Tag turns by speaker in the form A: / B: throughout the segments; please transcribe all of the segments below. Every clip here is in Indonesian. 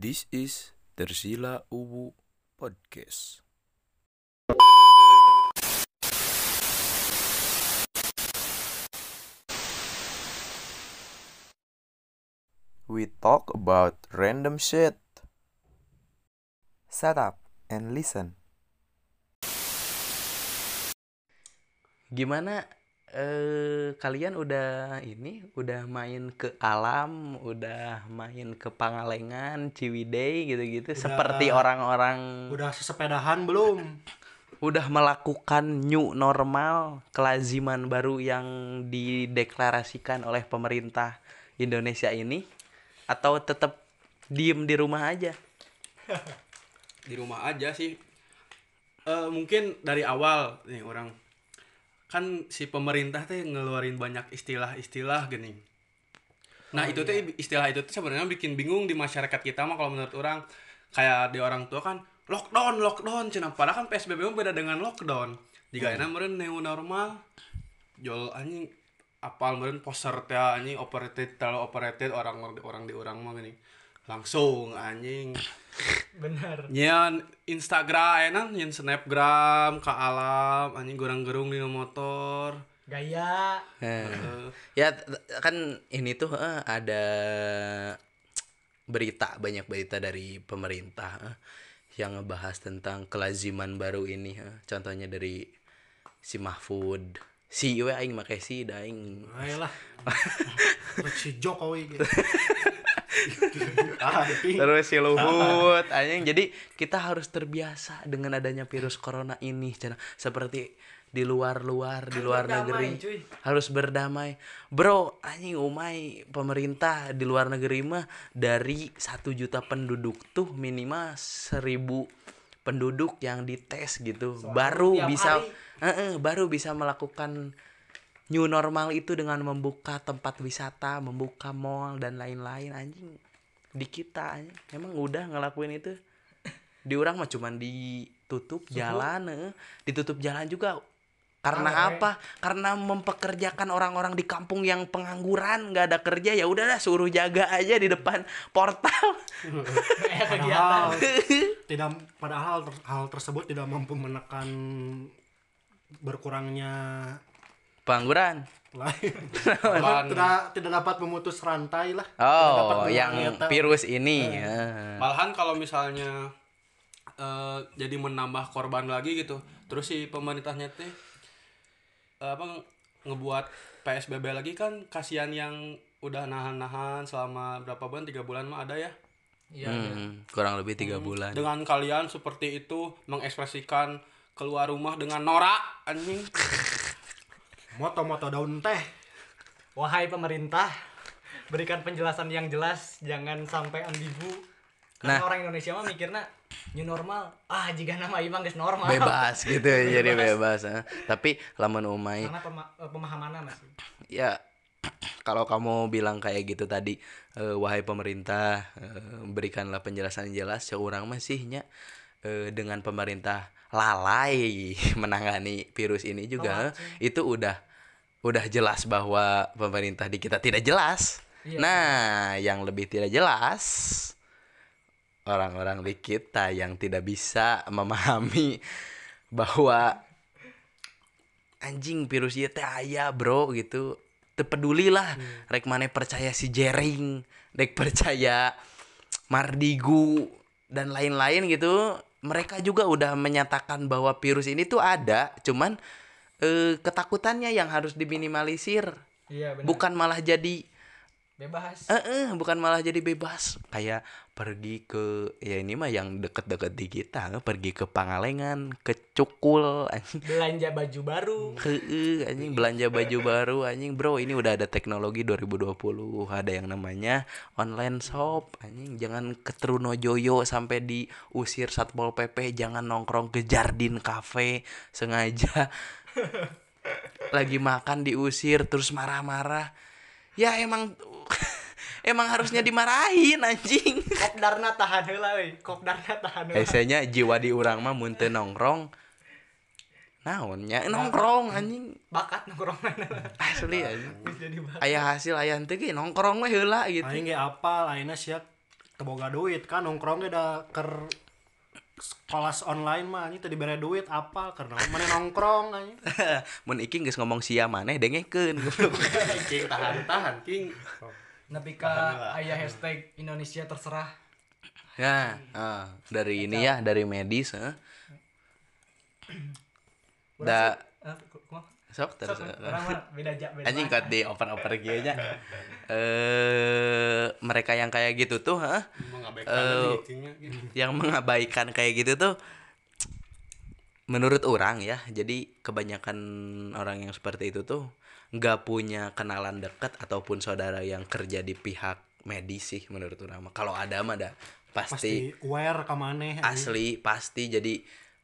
A: This is Tersila Uwu Podcast. We talk about random shit. Shut up and listen.
B: Gimana eh kalian udah ini udah main ke alam, udah main ke Pangalengan, Ciwidey gitu-gitu
C: Udah.
B: seperti orang-orang
C: Udah sesepedahan belum?
B: udah melakukan new normal, kelaziman baru yang dideklarasikan oleh pemerintah Indonesia ini atau tetap diem di rumah aja?
D: di rumah aja sih Eh mungkin dari awal nih orang kan si pemerintah teh ngeluarin banyak istilah-istilah gini. Nah itu teh istilah itu tuh sebenarnya bikin bingung di masyarakat kita mah kalau menurut orang. Kayak di orang tua kan lockdown lockdown cina padahal kan psbb mah beda dengan lockdown. Jika enak meren new normal. Jual anjing apal meren poster teh anjing operated terlalu operated orang orang di orang mah gini langsung anjing
C: Bener.
D: Nyian Instagram enak nyian snapgram ke alam anjing gorang gerung di motor
C: Gaya.
B: Eh, ya t- kan ini tuh eh, ada berita banyak berita dari pemerintah eh, yang ngebahas tentang kelaziman baru ini eh. contohnya dari si Mahfud si we aing make si da aing
C: Ayolah. si Jokowi gitu.
B: Terus si Luhut anjing jadi kita harus terbiasa dengan adanya virus corona ini Cenah. seperti di luar-luar di luar
C: berdamai,
B: negeri
C: cuy.
B: harus berdamai bro anjing umai pemerintah di luar negeri mah dari satu juta penduduk tuh minimal seribu penduduk yang dites gitu baru
C: tiap
B: bisa
C: hari.
B: Eh, eh, baru bisa melakukan new normal itu dengan membuka tempat wisata membuka mall dan lain-lain anjing. Di kita anjing. emang udah ngelakuin itu. Di orang mah cuman ditutup jalan eh. ditutup jalan juga. Karena apa? Karena mempekerjakan orang-orang di kampung yang pengangguran nggak ada kerja ya udahlah suruh jaga aja di depan portal.
D: Padahal
C: Tidak padahal hal tersebut tidak mampu menekan berkurangnya
B: pengangguran.
C: Tidak tidak dapat memutus rantai lah.
B: Oh yang virus ini. Eh.
D: malahan kalau misalnya eh, jadi menambah korban lagi gitu terus si pemerintahnya teh eh, apa ngebuat psbb lagi kan kasihan yang udah nahan-nahan selama berapa bulan tiga bulan mah ada ya?
C: Iya.
B: Hmm, kurang lebih tiga bulan.
D: Dengan kalian seperti itu mengekspresikan keluar rumah dengan norak anjing
C: Moto-moto daun teh. Wahai pemerintah, berikan penjelasan yang jelas, jangan sampai ambigu. Karena
B: Nah.
C: orang Indonesia mah mikirnya new normal. Ah, jika nama imang geus normal.
B: bebas gitu ya, jadi bebas eh. tapi lamun umai
C: Karena pema- eh, pemahamannya masih.
B: ya kalau kamu bilang kayak gitu tadi eh, wahai pemerintah eh, berikanlah penjelasan yang jelas seorang masihnya eh, dengan pemerintah lalai menangani virus ini juga eh, itu udah udah jelas bahwa pemerintah di kita tidak jelas.
C: Iya.
B: nah yang lebih tidak jelas orang-orang di kita yang tidak bisa memahami bahwa anjing virus ieu teh aya bro gitu. Teu peduli lah rek maneh percaya si Jering rek percaya Mardigu dan lain-lain gitu. Mereka juga udah menyatakan bahwa virus ini tuh ada cuman eh, ketakutannya yang harus diminimalisir
C: Iya, benar.
B: bukan malah jadi
C: bebas.
B: eh eh, bukan malah jadi bebas kayak pergi ke ya ini mah yang deket-deket di kita pergi ke Pangalengan ke Cukul anjing
C: Belanja baju baru.
B: Heeh, anjing belanja baju baru anjing bro ini udah ada teknologi 2020 ada yang namanya online shop anjing jangan ke Trunojoyo sampai diusir satpol pp jangan nongkrong ke Jardin Cafe sengaja lagi makan diusir terus marah-marah ya emang emang harusnya dimarahin anjing
C: Kopdarna tahan heula euy. Kopdarna tahan heula.
B: Esenya jiwa di urang mah mun teu nongkrong naonnya nongkrong anjing
C: Bakat nongkrongan.
B: asli anjing
C: Geus jadi bakat.
B: aya hasil aya henteu ge nongkrong mah heula gitu
C: Aing ge apal ayeuna sia
E: teboga duit kan nongkrongnya udah ker kelas online mah ini tadi bere duit apa karena mana nongkrong aja
B: mun iki geus ngomong sia maneh dengekeun goblok
D: king tahan tahan king
C: Nepi ka aya hashtag Indonesia terserah.
B: ya ah, dari ini ya dari medis eh. da? Sok terus
C: Sok, Orang beda aja beda.
B: anjing kok di oper oper gitu nya eh mereka yang kayak gitu tuh Eh,
D: tadi kingnya
B: yang mengabaikan kayak gitu tuh menurut orang ya jadi kebanyakan orang yang seperti itu tuh nggak punya kenalan dekat ataupun saudara yang kerja di pihak medis sih menurut orang kalau ada mah ada. Pasti,
E: pasti aware ke maneh anjing.
B: asli pasti. Jadi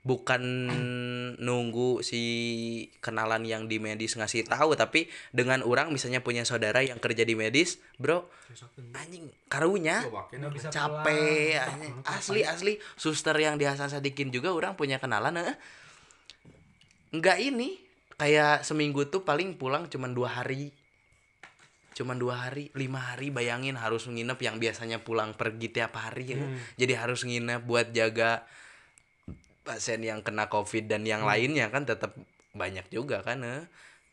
B: bukan nunggu si kenalan yang di medis ngasih tahu tapi dengan orang misalnya punya saudara yang kerja di medis bro anjing karunya capek anjing. asli asli suster yang di Hasan Sadikin juga orang punya kenalan eh. nggak ini kayak seminggu tuh paling pulang cuman dua hari cuman dua hari lima hari bayangin harus nginep yang biasanya pulang pergi tiap hari ya. jadi harus nginep buat jaga pasien yang kena covid dan yang lainnya kan tetap banyak juga kan eh.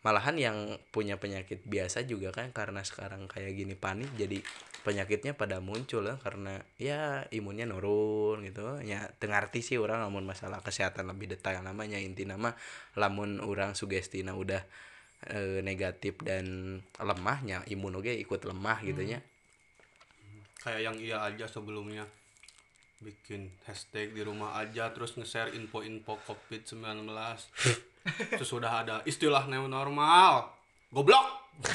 B: malahan yang punya penyakit biasa juga kan karena sekarang kayak gini panik jadi penyakitnya pada muncul ya karena ya imunnya nurun gitu. Ya tengarti sih orang namun masalah kesehatan lebih detail. Namanya inti nama lamun orang sugestina udah eh, negatif dan lemahnya imun oge ikut lemah gitu ya
D: kayak yang iya aja sebelumnya bikin hashtag di rumah aja terus nge-share info-info covid-19 terus sudah ada istilah new normal goblok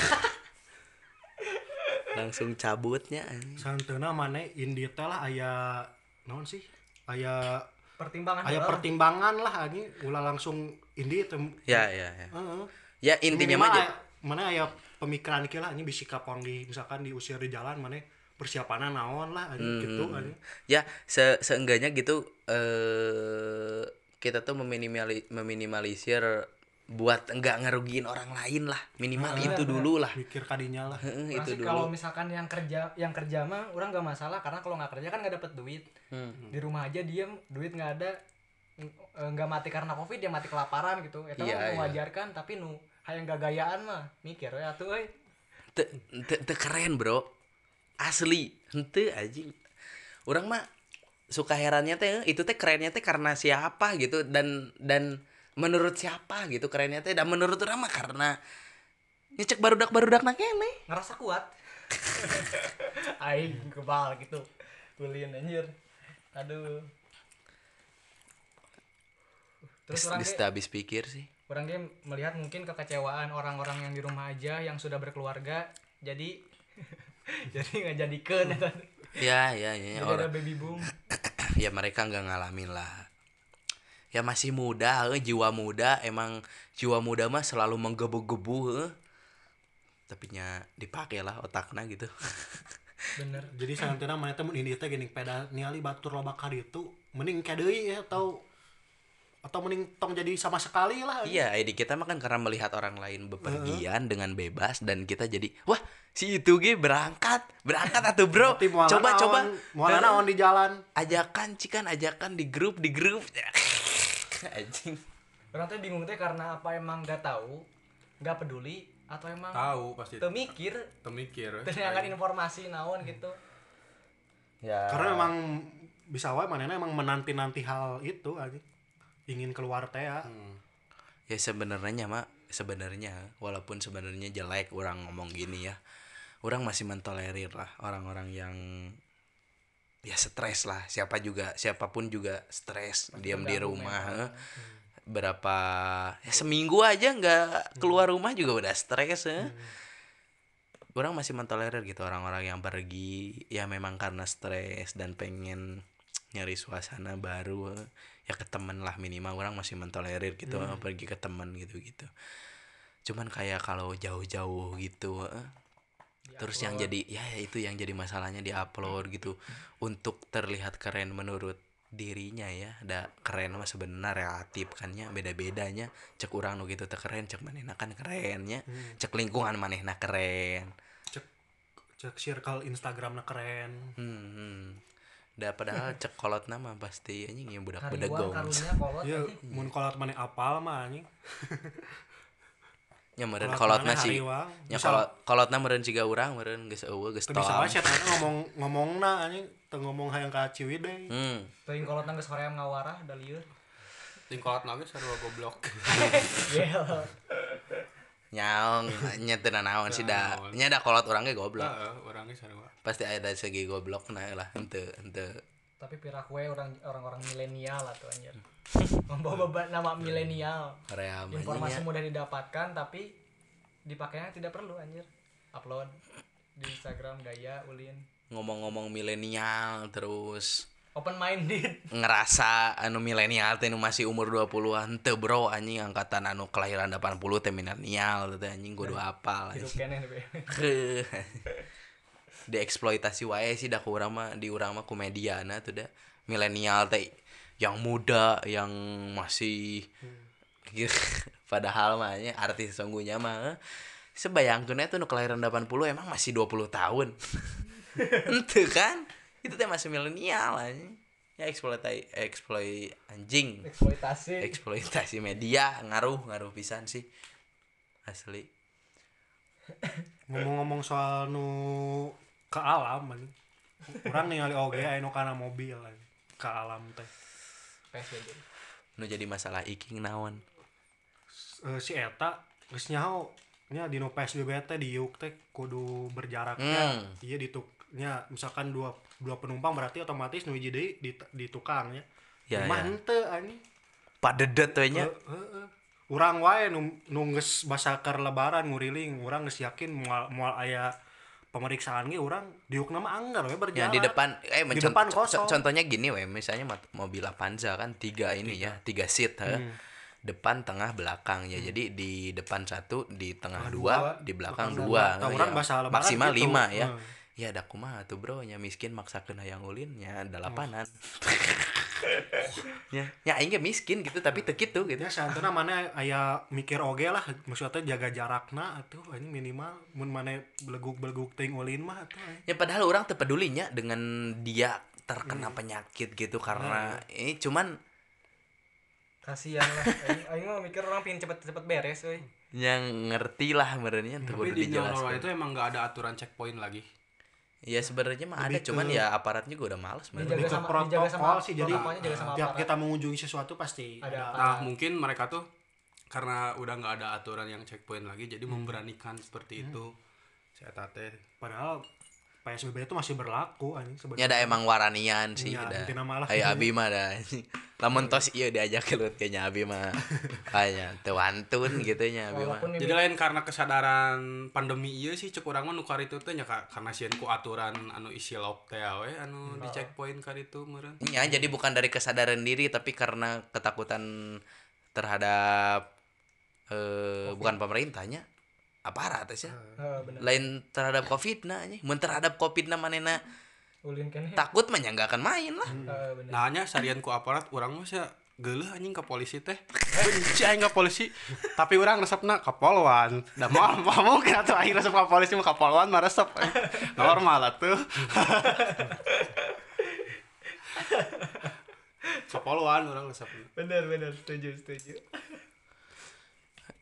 B: langsung cabutnya anjing.
E: santeuna maneh indi teh lah aya naon sih aya
C: Pertimbangan
E: aya
C: heula.
E: pertimbangan lah anjing ulah langsung indi teh
B: ya ya ya
E: Heeh.
B: ya intinya mah
E: aya- mana aya pemikiran kieu lah anjing bisi kapong di misalkan diusir di jalan mana persiapannya naon lah anjing gitu anjing.
B: Ya se seenggaknya gitu eh kita tuh meminimali meminimalisir buat enggak ngerugiin orang lain lah. Minimal itu dulu lah.
E: Mikir kadinya lah.
B: Itu
C: sih kalau
B: dulu
C: misalkan yang kerja yang kerja mah orang gak masalah karena kalau nggak kerja kan nggak dapet duit.
B: Hmm.
C: di rumah aja diem duit nggak ada eh, nggak mati karena covid dia mati kelaparan gitu. Itu
B: Iya, iya.
C: mewajarkan tapi nu hayang gak gayaan mah mikir ya tuh
B: Te- te- te keren bro asli. Ente anjing. Orang mah suka herannya teh itu teh kerennya teh karena siapa gitu dan dan menurut siapa gitu kerennya teh dan menurut orang mah karena ngecek barudak barudak nak kene.
C: Ngerasa kuat. Aing kebal gitu. Kulin anjir. Aduh. Terus orang
B: habis pikir sih.
C: orang ge melihat mungkin kekecewaan orang-orang yang di rumah aja yang sudah berkeluarga. Jadi jadi nggak jadikan.
B: Ya ya ya, ya
C: jadi
B: orang
C: ada baby boom.
B: Ya mereka nggak ngalamin lah. Ya masih muda eh, jiwa muda. Emang jiwa muda mah selalu menggebu-gebu eh. tapi nya dipakai lah otaknya gitu.
C: Bener.
E: Jadi santeuna mana teh mun indi teh geuning peda niali batur loba ka ditu mending kadeui ya atau atau mending tong jadi sama sekali lah.
B: Iya ID kita mah kan karena melihat orang lain bepergian dengan bebas dan kita jadi wah si itu ge berangkat berangkat atuh bro.
E: Berarti
B: coba
E: naon,
B: coba.
E: moal naon di jalan.
B: Ajakan cikan ajakan di grup di grup. Anjing.
C: Orang tuh bingung teh karena apa emang nggak tahu nggak peduli atau emang
D: tahu pasti. temikir
C: teu nyangan informasi naon gitu.
B: Ya.
E: Karena memang bisa wae manehna emang menanti-nanti hal itu aja ingin keluar teh ya.
B: Ya sebenarnya mak. Sebenarnya walaupun sebenarnya jelek orang ngomong gini ya. Orang masih mentolerir lah orang-orang yang ya stres lah. Siapa juga siapa pun juga stres diam di rumah eh. berapa ya seminggu aja nggak keluar rumah juga udah stres eh. orang masih mentolerir gitu orang-orang yang pergi ya memang karena stres dan pengen nyari suasana baru. Ya ke temen lah minimal orang masih mentolerir gitu eh, pergi ke temen gitu gitu cuman kayak kalau jauh-jauh gitu eh, terus yang jadi ya itu yang jadi masalahnya di upload gitu. Untuk terlihat keren menurut dirinya ya ada keren mah sebenarnya relatif kan ya beda bedanya cek orang nu gitu teu keren cek manehna kan kerennya cek lingkungan manehna keren.
E: Cek circle Instagramnya keren.
B: Hmm, hmm. Da padahal cek kolot nama pasti anjing yang budak
C: karunya kolot
E: ya mun kolot mana apal mah anjing
B: Nya meureun
E: Kolot
B: kolotna sih.
E: hariwang.
B: Nya kolot kolotna meureun siga urang meureun geus eueuh geus
E: Teu bisa wae sih eta ngomong ngomongna anjing teu ngomong hayang ka ciwid deui
B: Hmm.
C: teuing kolot nang geus hoream ngawarah da lieur
D: tingkolat nage sarua goblok
C: Gel.
B: Nyaong nya teu naon sih da.
D: Naon.
B: Nya da kolot urang ge goblok.
D: heeh orangnya sarua
B: Pasti aya da segi goblok nah lah henteu henteu.
C: tapi pirak we orang orang-orang milenial atau anjir membawa beban nama milenial informasi
B: nya.
C: mudah didapatkan tapi dipakainya tidak perlu anjir upload di Instagram gaya ulin
B: Ngomong-ngomong milenial terus
C: open minded
B: ngerasa anu milenial teh nu masih umur 20-an teu bro anjing angkatan anu kelahiran 80 teh milenial teh anjing kudu apal dieksploitasi wae sih dah urang mah di urang mah komediana tuh dah. Milenial teh yang muda yang masih gitu. padahal mah nya artis sesungguhnya mah eh, sebayangkeun tuh nu kelahiran 80 emang masih 20 tahun. Ente kan itu teh masih milenial anjing. Ya eksploitasi eksploit anjing.
C: Eksploitasi.
B: Eksploitasi media ngaruh ngaruh pisan sih. Asli.
E: Ngomong-ngomong soal nu ke alam anjing. Orang ningali oge nu kana mobil anjing. ke alam teh.
C: PSBB
B: nu jadi masalah iking naon?
E: Eh, si eta geus nyaho. Nya dino PSBB teh di yuk teh kudu berjaraknya
B: Hmm.
E: iya di tuk nya misalkan dua dua penumpang berarti otomatis nu hiji deui di, di tukang ya
B: Ya,
E: Mah
B: ya.
E: henteu anjing
B: padedet we nya
E: He- heeh. urang wae nu nu geus basa keur lebaran nguriling urang geus yakin moal moal aya pemeriksaan ge urang diukna mah anggar we
B: ya
E: berjalan
B: di depan eh
E: Di depan kosong.
B: contohnya gini we misalnya mobil Avanza kan tiga ini ya tiga seat.
E: Hmm.
B: depan tengah belakang ya jadi di depan satu di tengah
E: Tengah
B: dua,
E: dua,
B: di belakang
E: belakang
B: dua
E: dua. Tah,
B: Ya,
E: bahasa
B: maksimal
E: gitu.
B: lima ya
E: Hmm.
B: Ya ada kumaha tuh bro. Nya miskin maksakeun hayang ulin nya dalapanan ya ya aing miskin gitu tapi teu kitu gitu.
E: Ya santuna mana aya mikir oge lah maksudnya jaga jarakna atuh ini minimal mun mana beleguk-beleguk teuing ulin mah atuh
B: ya padahal orang terpedulinya dengan dia terkena penyakit gitu karena ini cuman
C: kasihan lah. Aing aing mah mikir orang pengen cepet-cepet beres euy.
B: Yang ngerti lah tuh
D: tapi di
B: dijelaskan.
D: itu emang nggak ada aturan checkpoint lagi
B: ya sebenarnya mah ada cuman
E: ke-
B: ya aparatnya gue udah males
C: Dijaga
E: Lebih ke
C: sama-
E: protokol
C: dijaga sama-
E: sih jadi
C: jaga sama
E: tiap kita mengunjungi sesuatu pasti
C: Ada
E: ada,
D: nah mungkin mereka tuh karena udah nggak ada aturan yang checkpoint lagi jadi memberanikan seperti itu. Saya teh
E: padahal PSBB itu masih berlaku anjing
B: ya
E: sebenarnya
B: ada emang waranian sih
E: Ya,
B: ada
E: mah lah.
B: Ayo abi mah dah lamun tos iya diajak kelut kayaknya abi mah. Kayaknya tewantun gitu nya abi mah.
C: Walaupun
D: jadi lain karena kesadaran pandemi iya sih cek urang mah nukar itu teh nya ka- karena sieun ku aturan anu isi log teh we anu di checkpoint kar itu meureun.
B: Ya, jadi bukan dari kesadaran diri tapi karena ketakutan terhadap eh bukan pemerintahnya aparat sih.
C: Heeh, bener.
B: Lain terhadap covid nah nya. Mun terhadap covid na manena
C: ulin
B: takut mah nya nggak akan main lah.
C: Heeh, bener.
D: Nah nya sarian ku aparat urang mah sia geuleuh anjing ke polisi teh. Benci aing ka polisi. Tapi urang resepna ka polwan. Da mau mau mungkin atuh aing resep ka polisi mah ka polwan mah resep. Normal atuh. Ka polwan urang resepna.
C: Bener bener. Setuju setuju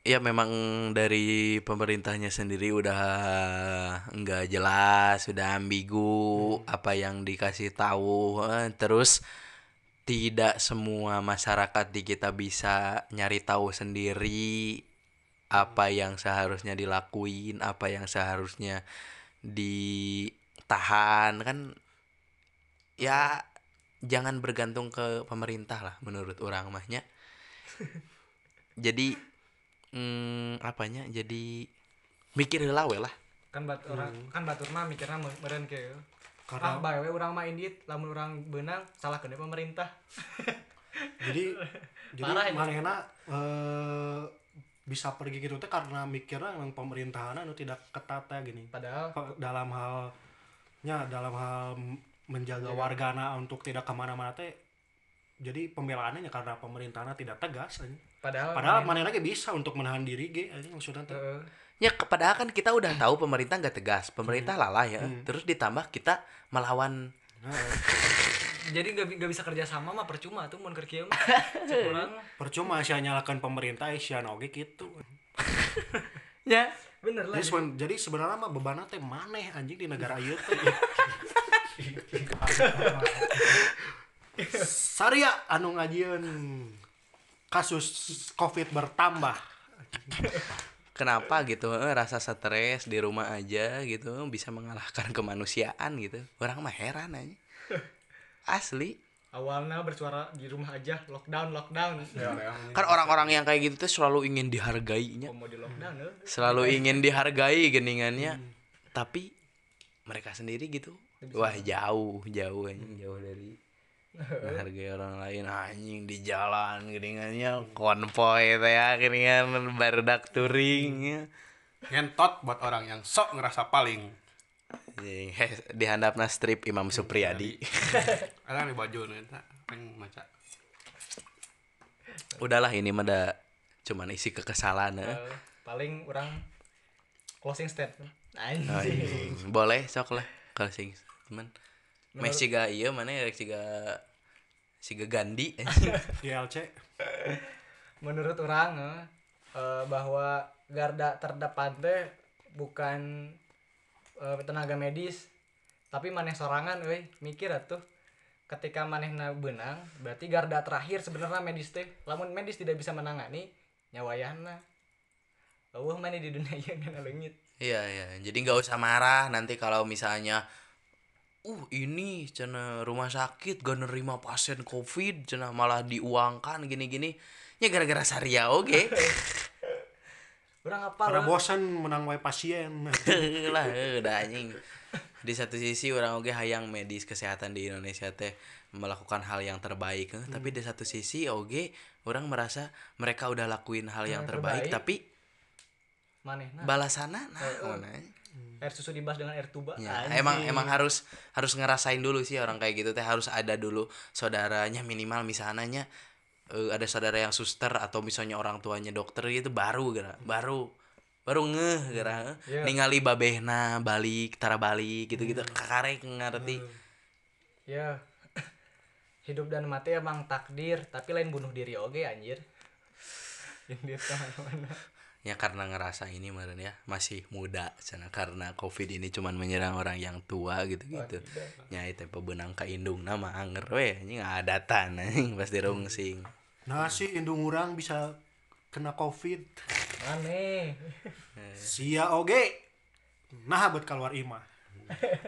B: Ya memang dari pemerintahnya sendiri udah nggak jelas, sudah ambigu apa yang dikasih tahu. eh, Terus tidak semua masyarakat di kita bisa nyari tahu sendiri apa yang seharusnya dilakuin, apa yang seharusnya ditahan kan ya jangan bergantung ke pemerintah lah menurut orang mahnya. Jadi hmm, apanya? Jadi mikir heula we lah.
C: Kan bat orang kan batur mah mikirna me- meureun ke
E: Karena-
C: ah bae we urang mah indit lamun urang beunang salah kena pemerintah.
E: Jadi jadi manehna eh, bisa pergi gitu teh karena mikirnya emang pemerintahan anu tidak ketat ya gini.
C: Padahal
E: Pa- dalam halnya dalam hal menjaga wargana untuk tidak ke mana-mana teh jadi pembelaannya karena pemerintahnya tidak tegas anjing.
C: Padahal
E: padahal mana lagi bisa untuk menahan diri ge anjing maksudnya teh.
C: Heeh.
B: Ya padahal kan kita udah tahu pemerintah nggak tegas, pemerintah lalai ya. Terus ditambah kita melawan.
C: Jadi nggak nggak bisa kerja sama mah percuma tuh mun keur kieu mah.
E: Percuma sih nyalakan pemerintah sian oge gitu.
B: Ya.
C: bener lah.
E: Jadi, seben- jadi sebenarnya mah beban teh maneh anjing di negara ieu teh. Saria anu ngajieun kasus covid bertambah
B: Kenapa gitu eh, rasa stres di rumah aja gitu bisa mengalahkan kemanusiaan gitu. Orang mah heran aja. Asli.
C: awalnya bersuara di rumah aja lockdown lockdown
B: Kan orang-orang yang kayak gitu tuh selalu ingin dihargainya.
C: mau di lockdown eh.
B: Selalu ingin dihargai geningannya. Tapi mereka sendiri gitu. Wah, jauh, jauh anjing, jauh dari menghargai orang lain anjing di jalan geningannya konvoy teh ya geningan barudak touring ya.
D: ngentot buat orang yang sok ngerasa paling
B: Anjing, he- di handapna strip Imam Supriyadi.
D: ada di baju nanti pengen maca
B: Udahlah ini mah da cuman isi kekesalan. Eh,
C: paling orang closing statement anjing
B: Anjing. Boleh sok lah closing teman. Messi ga iya mana ya siga siga Gandhi anjing.
E: DLC
C: menurut orang eh, eh, bahwa garda terdepan teh bukan eh, tenaga medis tapi maneh sorangan euy mikir atuh ketika manehna benang berarti garda terakhir sebenarnya medis teh lamun medis tidak bisa menangani nyawayana eueuh mana di dunia ieu ngana leungit
B: Iya iya. Jadi nggak usah marah nanti kalau misalnya uh ini cina rumah sakit gak nerima pasien covid cina malah diuangkan gini-gini. Ya gara-gara Saria oke.
C: Orang apa lah
E: bosan menang wae pasien.
B: Lah eh, udah anjing. Di satu sisi orang oke hayang medis kesehatan di Indonesia teh melakukan hal yang terbaik eh. tapi di satu sisi oke orang merasa mereka udah lakuin hal yang
C: Yang
B: terbaik,
C: terbaik.
B: tapi
C: manehna.
B: balasannya nah, nah.
C: Air susu dibahas dengan air tuba?
B: Ya, emang emang harus harus ngerasain dulu sih orang kayak gitu teh. Harus ada dulu saudaranya minimal. Misalnya eh, ada saudara yang suster atau misalnya orang tuanya dokter gitu baru gara baru baru ngeh gara
C: Iya.
B: ningali babehna balik tara balik gitu-gitu. Kakarek ngerti.
C: Ya. Hidup dan mati emang takdir, tapi lain bunuh diri oke anjir. Yang dia ke mana-mana.
B: Ya karena ngerasa ini meren ya masih muda sana karena covid ini cuman menyerang orang yang tua gitu gitu. Ya itu pebenang ka indung. Nama anger we anjing ada tan anjing pasti rungsing
E: nah sih indung urang bisa kena covid.
C: Aneh.
E: sia oge. Nah buat keluar imah.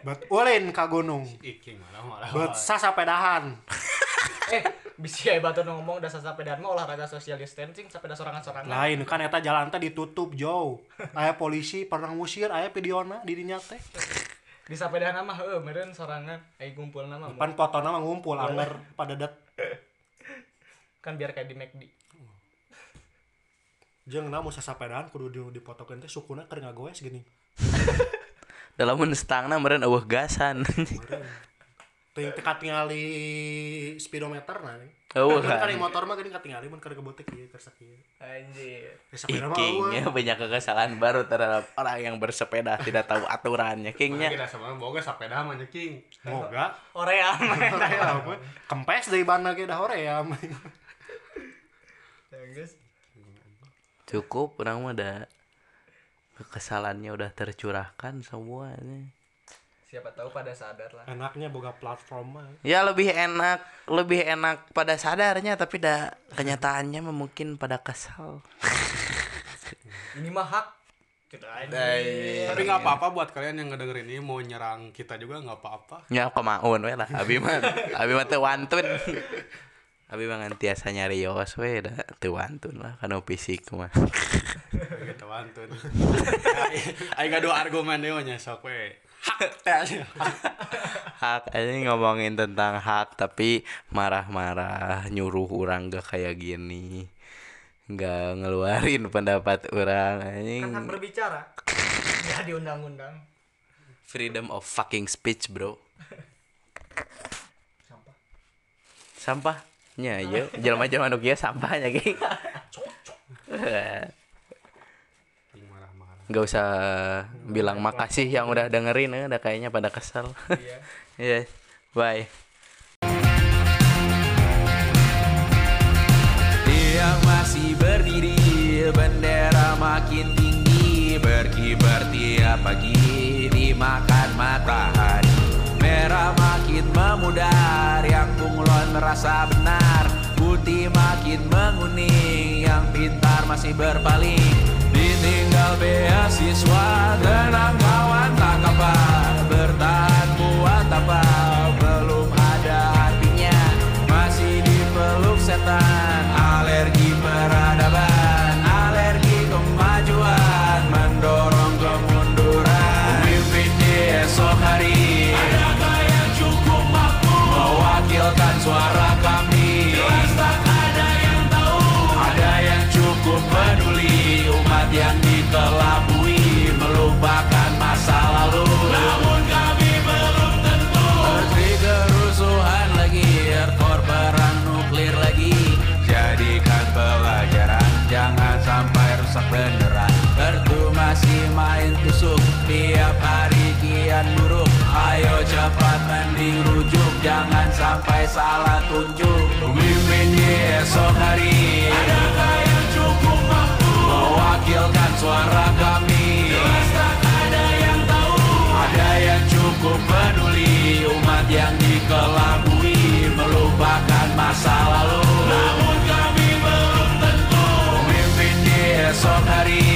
E: Buat ulin ka gunung. Buat sasapedahan
C: eh, bisa ya batu ngomong dasar sepedaan mah olahraga social distancing sepeda sorangan-sorangan.
E: lain kan eta jalan teh ditutup jauh. Aya polisi pernah ngusir aya videona di dinya teh.
C: Di sepedaan mah heueuh meureun sorangan. Ai kumpul nama
E: pan fotona mah ngumpul anger pada dat
C: kan biar kayak di McD.
E: jeung namun sasapedahan kudu di dipotokeun teh sukuna keur ngagoes gini.
B: Dalam stangna meren eueuh gasan
E: ting teka tingali speedometer nah
B: eueuh
E: kan
B: kan
E: motor mah geuning katingali mun keur kebotek ieu keur sakieu
C: Anjir.
E: Ya, sepeda mah
B: Kingnya banyak kekesalan baru terhadap orang yang bersepeda tidak tahu aturannya Kingnya
D: kita sebenarnya boga sepeda mah king.
E: Moga
C: Orea mah.
E: Kempes dari bana ge dah hoream
C: Ya,
B: cukup orang mah udah kekesalannya udah tercurahkan semuanya
C: Siapa tahu pada sadar lah.
E: enaknya boga platform mah.
B: Ya lebih enak lebih enak pada sadarnya tapi dah kenyataannya mungkin pada kesal.
C: Ini mah hak. Ada.
D: tapi nggak apa-apa buat kalian yang ngedengerin ini mau nyerang kita juga nggak apa-apa.
B: Ya kemaun we lah. Abi mah abi mah teu wantun. Abi mah ngantiasa nyarios we dah teu wantun lah kana fisik mah.
D: Gitu wantun. Ayo gak dua argumen deh nya sok we hak.
B: Hak. Ini ngomongin tentang hak tapi marah-marah nyuruh orang gak kayak gini. Nggak ngeluarin pendapat orang
C: Kan hak
B: anjing
C: berbicara. Ya di undang-undang.
B: freedom of fucking speech bro.
C: Sampah.
B: sampahnya ya jelma jelma nu kieu sampahnya geng
E: marah-marah
B: Gak usah bilang makasih yang udah dengerin eh, udah kayaknya pada kesel.
C: Iya.
B: Iya. Bye.
A: Dia masih berdiri Bendera makin tinggi Berkibar tiap pagi Dimakan matahari Merah makin memudar Yang bunglon merasa benar Putih makin menguning Yang pintar masih berpaling Ditinggal beasiswa. Tenang kawan tak kabar Bertahan buat apa Jangan sampai salah tunjuk. Pemimpin di esok hari. Adakah yang cukup mampu? Mewakilkan suara kami. Jelas tak ada yang tahu. Ada yang cukup peduli. Umat yang dikelabui Melupakan masa lalu. Namun kami belum tentu. Pemimpin di esok hari